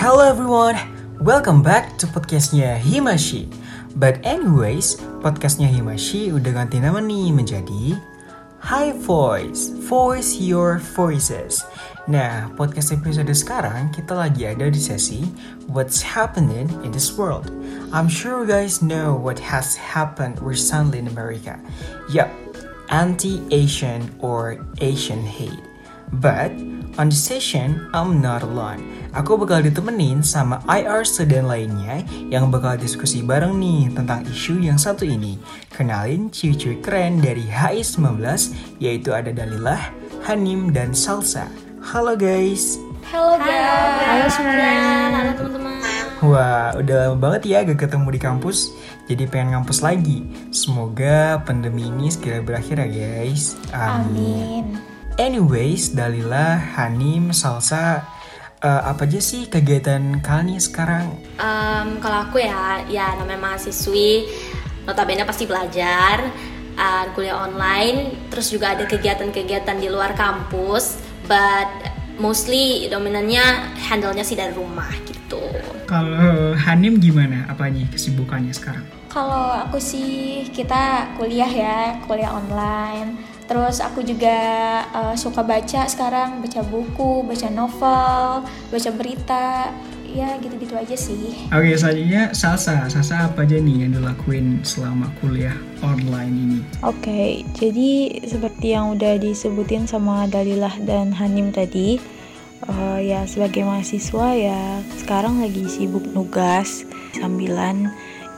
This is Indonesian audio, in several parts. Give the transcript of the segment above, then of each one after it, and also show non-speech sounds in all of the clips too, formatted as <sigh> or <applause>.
Hello everyone, welcome back to podcastnya Himashi. But anyways, podcastnya Himashi udah ganti nama nih menjadi High Voice, Voice Your Voices. Nah, podcast episode sekarang kita lagi ada di sesi What's Happening in this World. I'm sure you guys know what has happened recently in America. Yup, anti-Asian or Asian hate. But on the session, I'm not alone. Aku bakal ditemenin sama IR student lainnya yang bakal diskusi bareng nih tentang isu yang satu ini. Kenalin ciwi-ciwi keren dari HI19 yaitu ada Dalilah, Hanim, dan Salsa. Halo guys. Halo guys. Halo semuanya. Wah, udah lama banget ya gak ketemu di kampus. Jadi pengen ngampus lagi. Semoga pandemi ini segera berakhir ya guys. Amin. Anyways, Dalila, Hanim, Salsa, uh, apa aja sih kegiatan kalian nih sekarang? Um, kalau aku ya, ya namanya mahasiswi, notabene pasti belajar, uh, kuliah online, terus juga ada kegiatan-kegiatan di luar kampus, but mostly dominannya handle-nya sih dari rumah gitu. Kalau Hanim gimana? Apa nih kesibukannya sekarang? Kalau aku sih kita kuliah ya, kuliah online. Terus aku juga uh, suka baca sekarang, baca buku, baca novel, baca berita, ya gitu-gitu aja sih. Oke, selanjutnya Salsa. Salsa apa aja nih yang dilakuin selama kuliah online ini? Oke, jadi seperti yang udah disebutin sama Dalilah dan Hanim tadi, uh, ya sebagai mahasiswa ya sekarang lagi sibuk nugas sambilan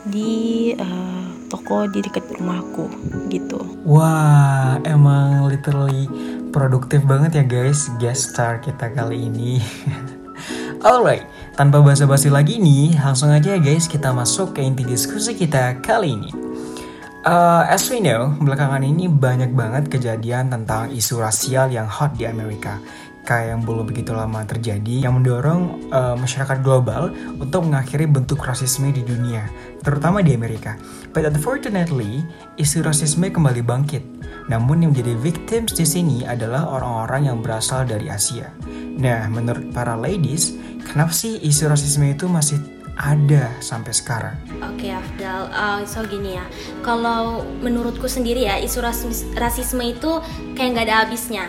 di uh, toko di dekat rumahku gitu. Wah, emang literally produktif banget ya guys guest star kita kali ini. <laughs> Alright, tanpa basa-basi lagi nih, langsung aja ya guys kita masuk ke inti diskusi kita kali ini. Uh, as we know, belakangan ini banyak banget kejadian tentang isu rasial yang hot di Amerika kayak yang belum begitu lama terjadi yang mendorong uh, masyarakat global untuk mengakhiri bentuk rasisme di dunia, terutama di Amerika. But unfortunately, isu rasisme kembali bangkit. Namun yang menjadi victims di sini adalah orang-orang yang berasal dari Asia. Nah, menurut para ladies, kenapa sih isu rasisme itu masih ada sampai sekarang. Oke okay, Afdal, uh, so gini ya, kalau menurutku sendiri ya isu rasisme itu kayak nggak ada habisnya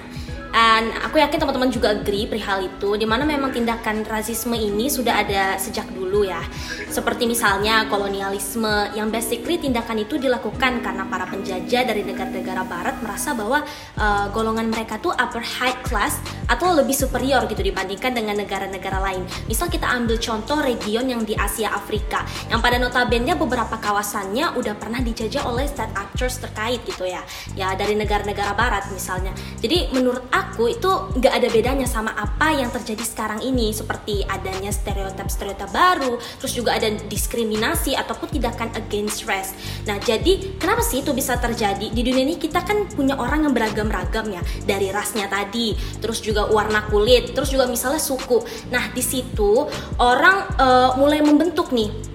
dan aku yakin teman-teman juga agree perihal itu di mana memang tindakan rasisme ini sudah ada sejak dulu ya. Seperti misalnya kolonialisme yang basically tindakan itu dilakukan karena para penjajah dari negara-negara barat merasa bahwa uh, golongan mereka tuh upper high class atau lebih superior gitu dibandingkan dengan negara-negara lain. Misal kita ambil contoh region yang di Asia Afrika yang pada notabene beberapa kawasannya udah pernah dijajah oleh state actors terkait gitu ya. Ya dari negara-negara barat misalnya. Jadi menurut aku aku itu nggak ada bedanya sama apa yang terjadi sekarang ini. Seperti adanya stereotip-stereotip baru terus juga ada diskriminasi ataupun tindakan against race. Nah jadi kenapa sih itu bisa terjadi? Di dunia ini kita kan punya orang yang beragam-ragam ya. Dari rasnya tadi terus juga warna kulit terus juga misalnya suku. Nah di situ orang uh, mulai membentuk nih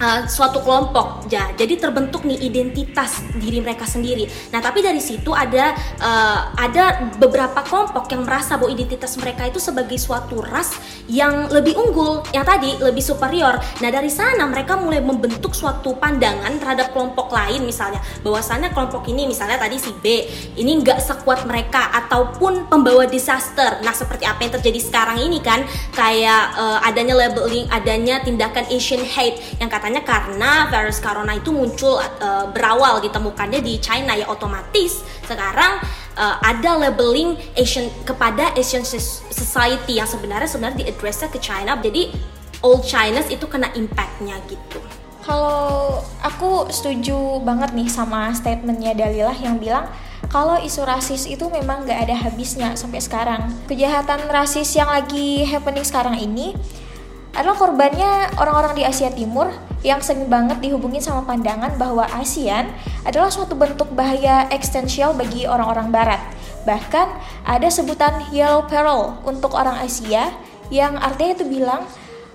uh, suatu kelompok. Ya jadi terbentuk nih identitas diri mereka sendiri. Nah tapi dari situ ada uh, ada beberapa kelompok yang merasa bahwa identitas mereka itu sebagai suatu ras yang lebih unggul yang tadi lebih superior. Nah dari sana mereka mulai membentuk suatu pandangan terhadap kelompok lain misalnya. Bahwasannya kelompok ini misalnya tadi si B ini nggak sekuat mereka ataupun pembawa disaster. Nah seperti apa yang terjadi sekarang ini kan? Kayak uh, adanya labeling adanya tindakan Asian hate yang katanya katanya karena virus corona itu muncul uh, berawal ditemukannya di China ya otomatis sekarang uh, ada labeling Asian kepada Asian society yang sebenarnya sebenarnya diadresnya ke China jadi all Chinese itu kena impactnya gitu. Kalau aku setuju banget nih sama statementnya Dalilah yang bilang kalau isu rasis itu memang gak ada habisnya sampai sekarang. Kejahatan rasis yang lagi happening sekarang ini adalah korbannya orang-orang di Asia Timur yang sering banget dihubungin sama pandangan bahwa ASEAN adalah suatu bentuk bahaya eksistensial bagi orang-orang barat. Bahkan ada sebutan yellow peril untuk orang Asia yang artinya itu bilang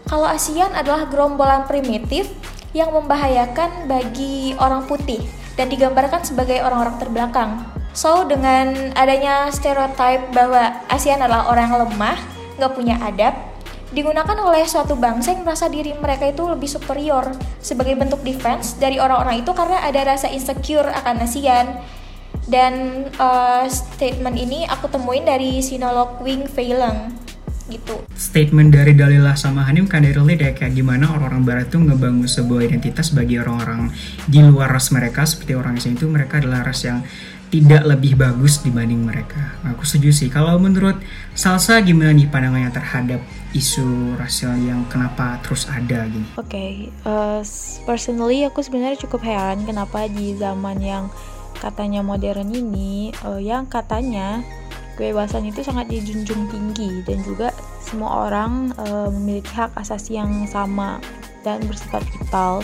kalau ASEAN adalah gerombolan primitif yang membahayakan bagi orang putih dan digambarkan sebagai orang-orang terbelakang. So dengan adanya stereotip bahwa ASEAN adalah orang lemah, nggak punya adab, digunakan oleh suatu bangsa yang merasa diri mereka itu lebih superior sebagai bentuk defense dari orang-orang itu karena ada rasa insecure akan ASEAN. Dan uh, statement ini aku temuin dari sinolog Wing Fei Leng gitu. Statement dari Dalila sama Hanim kan relate ya kayak gimana orang-orang barat tuh ngebangun sebuah identitas bagi orang-orang di luar ras mereka seperti orang Asia itu mereka adalah ras yang tidak lebih bagus dibanding mereka. Aku setuju sih. Kalau menurut Salsa gimana nih pandangannya terhadap isu rasial yang kenapa terus ada gini? Oke, okay, uh, personally aku sebenarnya cukup heran kenapa di zaman yang katanya modern ini, uh, yang katanya kebebasan itu sangat dijunjung tinggi dan juga semua orang uh, memiliki hak asasi yang sama dan bersifat vital.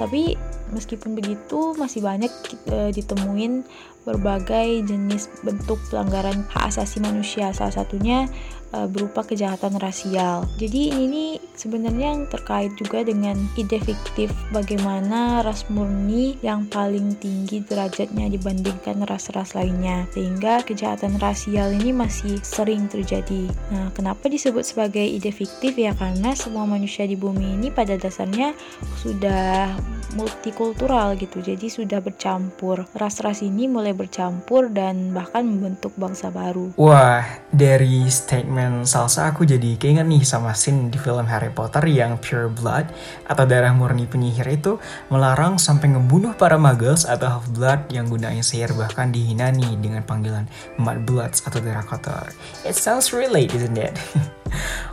Tapi meskipun begitu masih banyak uh, ditemuin berbagai jenis bentuk pelanggaran hak asasi manusia. Salah satunya uh, berupa kejahatan rasial. Jadi ini sebenarnya yang terkait juga dengan ide fiktif bagaimana ras murni yang paling tinggi derajatnya dibandingkan ras-ras lainnya. Sehingga kejahatan rasial ini masih sering terjadi. Nah, kenapa disebut sebagai ide fiktif ya karena semua manusia di bumi ini pada dasarnya sudah multikultural gitu. Jadi sudah bercampur. Ras-ras ini mulai bercampur dan bahkan membentuk bangsa baru. Wah, dari statement salsa aku jadi keinget nih sama scene di film Harry Potter yang Pure Blood atau darah murni penyihir itu melarang sampai ngebunuh para muggles atau half blood yang gunain sihir bahkan dihina nih dengan panggilan mud bloods atau darah kotor. It sounds relate, isn't it? <laughs>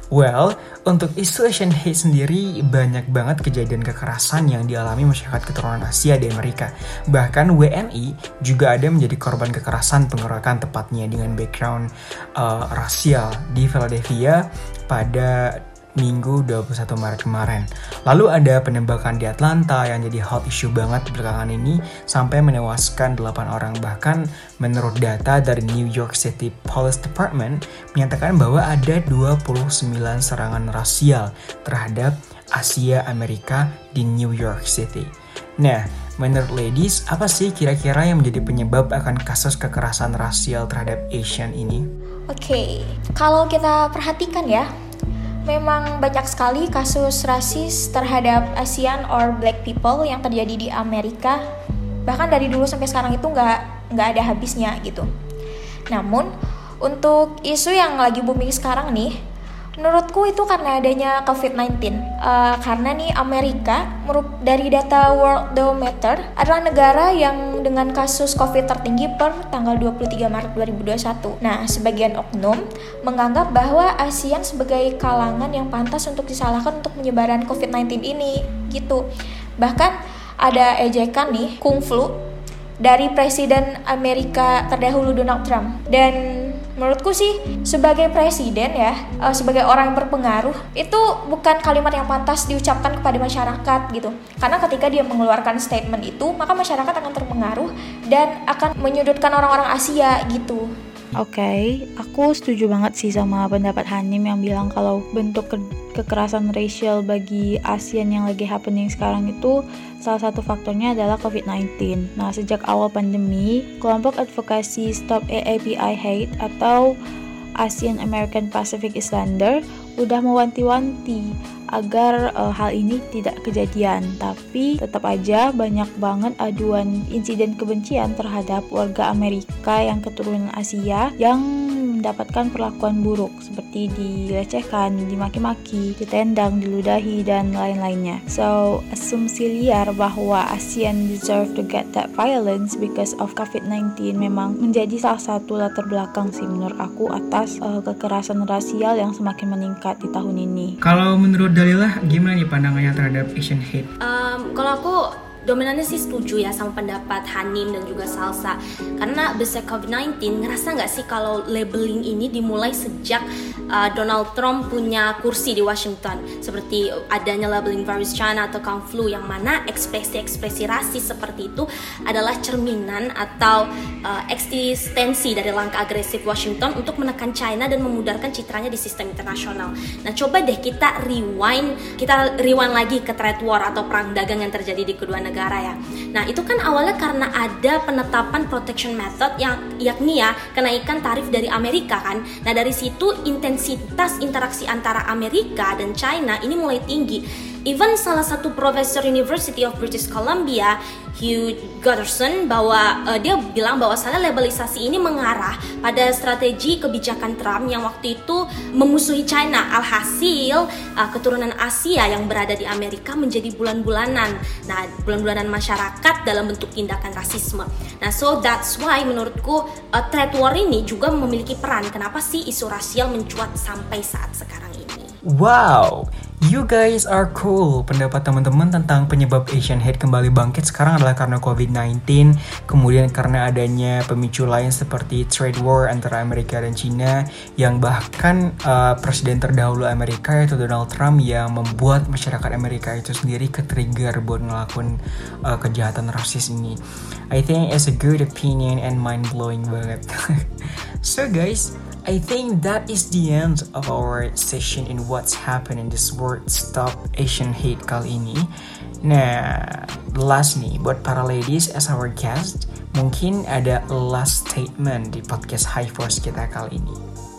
Well, untuk isu Asian hate sendiri banyak banget kejadian kekerasan yang dialami masyarakat keturunan Asia di Amerika. Bahkan WNI juga ada menjadi korban kekerasan pengeroyokan tepatnya dengan background uh, rasial di Philadelphia pada Minggu 21 Maret kemarin. Lalu ada penembakan di Atlanta yang jadi hot issue banget belakangan ini sampai menewaskan 8 orang. Bahkan menurut data dari New York City Police Department menyatakan bahwa ada 29 serangan rasial terhadap Asia Amerika di New York City. Nah, menurut ladies, apa sih kira-kira yang menjadi penyebab akan kasus kekerasan rasial terhadap Asian ini? Oke, okay. kalau kita perhatikan ya, memang banyak sekali kasus rasis terhadap Asian or Black people yang terjadi di Amerika. Bahkan dari dulu sampai sekarang itu nggak nggak ada habisnya gitu. Namun untuk isu yang lagi booming sekarang nih, Menurutku itu karena adanya COVID-19. Uh, karena nih Amerika dari data Worldometer adalah negara yang dengan kasus COVID tertinggi per tanggal 23 Maret 2021. Nah, sebagian oknum menganggap bahwa ASEAN sebagai kalangan yang pantas untuk disalahkan untuk penyebaran COVID-19 ini gitu. Bahkan ada ejekan nih kung flu dari Presiden Amerika terdahulu Donald Trump dan menurutku sih sebagai presiden ya uh, sebagai orang yang berpengaruh itu bukan kalimat yang pantas diucapkan kepada masyarakat gitu. Karena ketika dia mengeluarkan statement itu maka masyarakat akan terpengaruh dan akan menyudutkan orang-orang Asia gitu Oke, okay, aku setuju banget sih sama pendapat Hanim yang bilang kalau bentuk ke kekerasan racial bagi ASEAN yang lagi happening sekarang itu salah satu faktornya adalah COVID-19. Nah, sejak awal pandemi, kelompok advokasi Stop AAPI Hate atau Asian American Pacific Islander udah mewanti-wanti agar uh, hal ini tidak kejadian. Tapi tetap aja banyak banget aduan insiden kebencian terhadap warga Amerika yang keturunan Asia yang mendapatkan perlakuan buruk seperti dilecehkan, dimaki-maki, ditendang, diludahi dan lain-lainnya. So, asumsi liar bahwa ASEAN deserve to get that violence because of COVID-19 memang menjadi salah satu latar belakang sih menurut aku atas uh, kekerasan rasial yang semakin meningkat di tahun ini. Kalau menurut Dalilah gimana nih pandangannya terhadap Asian hate? Um, kalau aku dominannya sih setuju ya sama pendapat Hanim dan juga Salsa karena besar COVID-19 ngerasa nggak sih kalau labeling ini dimulai sejak uh, Donald Trump punya kursi di Washington seperti adanya labeling virus China atau Kung Flu yang mana ekspresi-ekspresi rasis seperti itu adalah cerminan atau uh, eksistensi dari langkah agresif Washington untuk menekan China dan memudarkan citranya di sistem internasional. Nah coba deh kita rewind, kita rewind lagi ke trade war atau perang dagang yang terjadi di kedua negara negara ya. Nah itu kan awalnya karena ada penetapan protection method yang yakni ya kenaikan tarif dari Amerika kan. Nah dari situ intensitas interaksi antara Amerika dan China ini mulai tinggi even salah satu profesor University of British Columbia Hugh Gutterson bahwa uh, dia bilang bahwa salah labelisasi ini mengarah pada strategi kebijakan Trump yang waktu itu memusuhi China. Alhasil uh, keturunan Asia yang berada di Amerika menjadi bulan-bulanan. Nah bulan-bulanan masyarakat dalam bentuk tindakan rasisme. Nah so that's why menurutku uh, trade war ini juga memiliki peran. Kenapa sih isu rasial mencuat sampai saat sekarang ini? Wow, you guys are cool. Pendapat teman-teman tentang penyebab Asian hate kembali bangkit sekarang adalah karena COVID-19, kemudian karena adanya pemicu lain seperti trade war antara Amerika dan China, yang bahkan uh, presiden terdahulu Amerika yaitu Donald Trump yang membuat masyarakat Amerika itu sendiri ke-trigger buat ngelakuin uh, kejahatan rasis ini. I think it's a good opinion and mind-blowing banget. <laughs> so guys, I think that is the end of our session in what's happened in this world Stop Asian Hate kali ini. Nah, last nih buat para ladies as our guest, mungkin ada last statement di podcast High Force kita kali ini.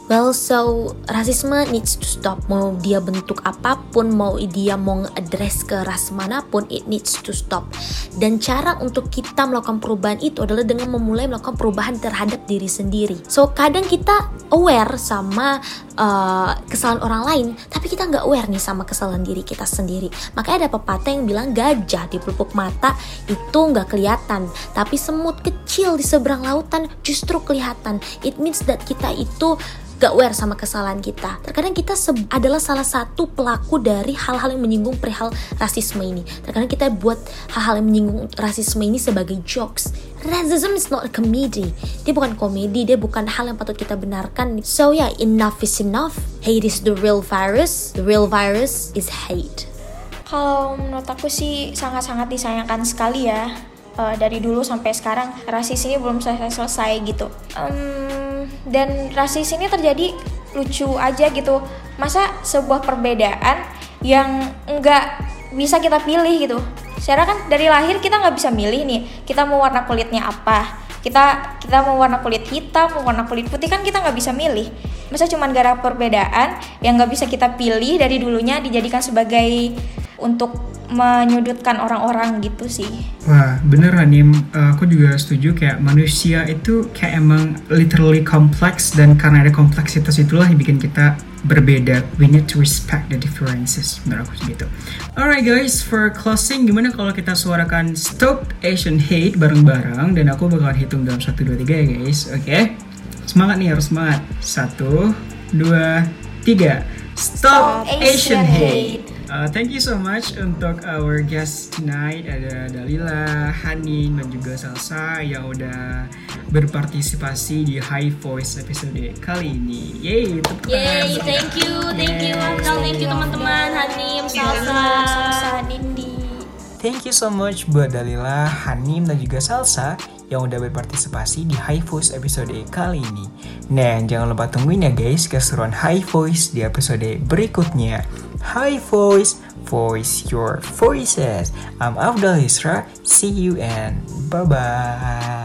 Well, so rasisme needs to stop. Mau dia bentuk apa pun, mau dia mau address ke ras mana pun, it needs to stop. Dan cara untuk kita melakukan perubahan itu adalah dengan memulai melakukan perubahan terhadap diri sendiri. So kadang kita aware sama uh, kesalahan orang lain, tapi kita nggak aware nih sama kesalahan diri kita sendiri. Makanya ada pepatah yang bilang gajah di pelupuk mata itu nggak kelihatan, tapi semut kecil di seberang lautan justru kelihatan. It means that kita itu gak aware sama kesalahan kita. Terkadang kita adalah salah satu pelaku dari hal-hal yang menyinggung perihal rasisme ini. Terkadang kita buat hal-hal yang menyinggung rasisme ini sebagai jokes. Racism is not a comedy. Dia bukan komedi, dia bukan hal yang patut kita benarkan. So yeah, enough is enough. Hate is the real virus. The real virus is hate. Kalau menurut aku sih sangat-sangat disayangkan sekali ya. Uh, dari dulu sampai sekarang rasis ini belum selesai-selesai gitu. Um, dan rasis ini terjadi lucu aja gitu. Masa sebuah perbedaan yang enggak bisa kita pilih gitu? Secara kan dari lahir kita nggak bisa milih nih. Kita mau warna kulitnya apa? Kita kita mau warna kulit hitam mau warna kulit putih kan kita nggak bisa milih. Masa cuma gara perbedaan yang nggak bisa kita pilih dari dulunya dijadikan sebagai untuk menyudutkan orang-orang gitu sih. Wah, bener Ranim. Uh, aku juga setuju kayak manusia itu kayak emang literally kompleks dan karena ada kompleksitas itulah yang bikin kita berbeda. We need to respect the differences. Menurut aku segitu. Alright guys, for closing gimana kalau kita suarakan Stop Asian Hate bareng-bareng dan aku bakalan hitung dalam 1 2 3 ya guys. Oke. Okay? Semangat nih, harus semangat. 1 2 3. Stop, Stop Asian, Asian hate. hate. Uh, thank you so much untuk our guest tonight. Ada Dalila, Hanin dan juga Salsa yang udah berpartisipasi di High Voice episode kali ini. Yay, tepuk Yay, thank you, thank you Akal, thank you teman-teman, Hanim, Salsa, Salsa, Nindi. Thank you so much buat Dalila, Hanim dan juga Salsa yang udah berpartisipasi di High Voice episode kali ini. Nah, jangan lupa tungguin ya guys keseruan High Voice di episode berikutnya. High Voice, voice your voices. I'm Afdal Isra. See you and bye-bye.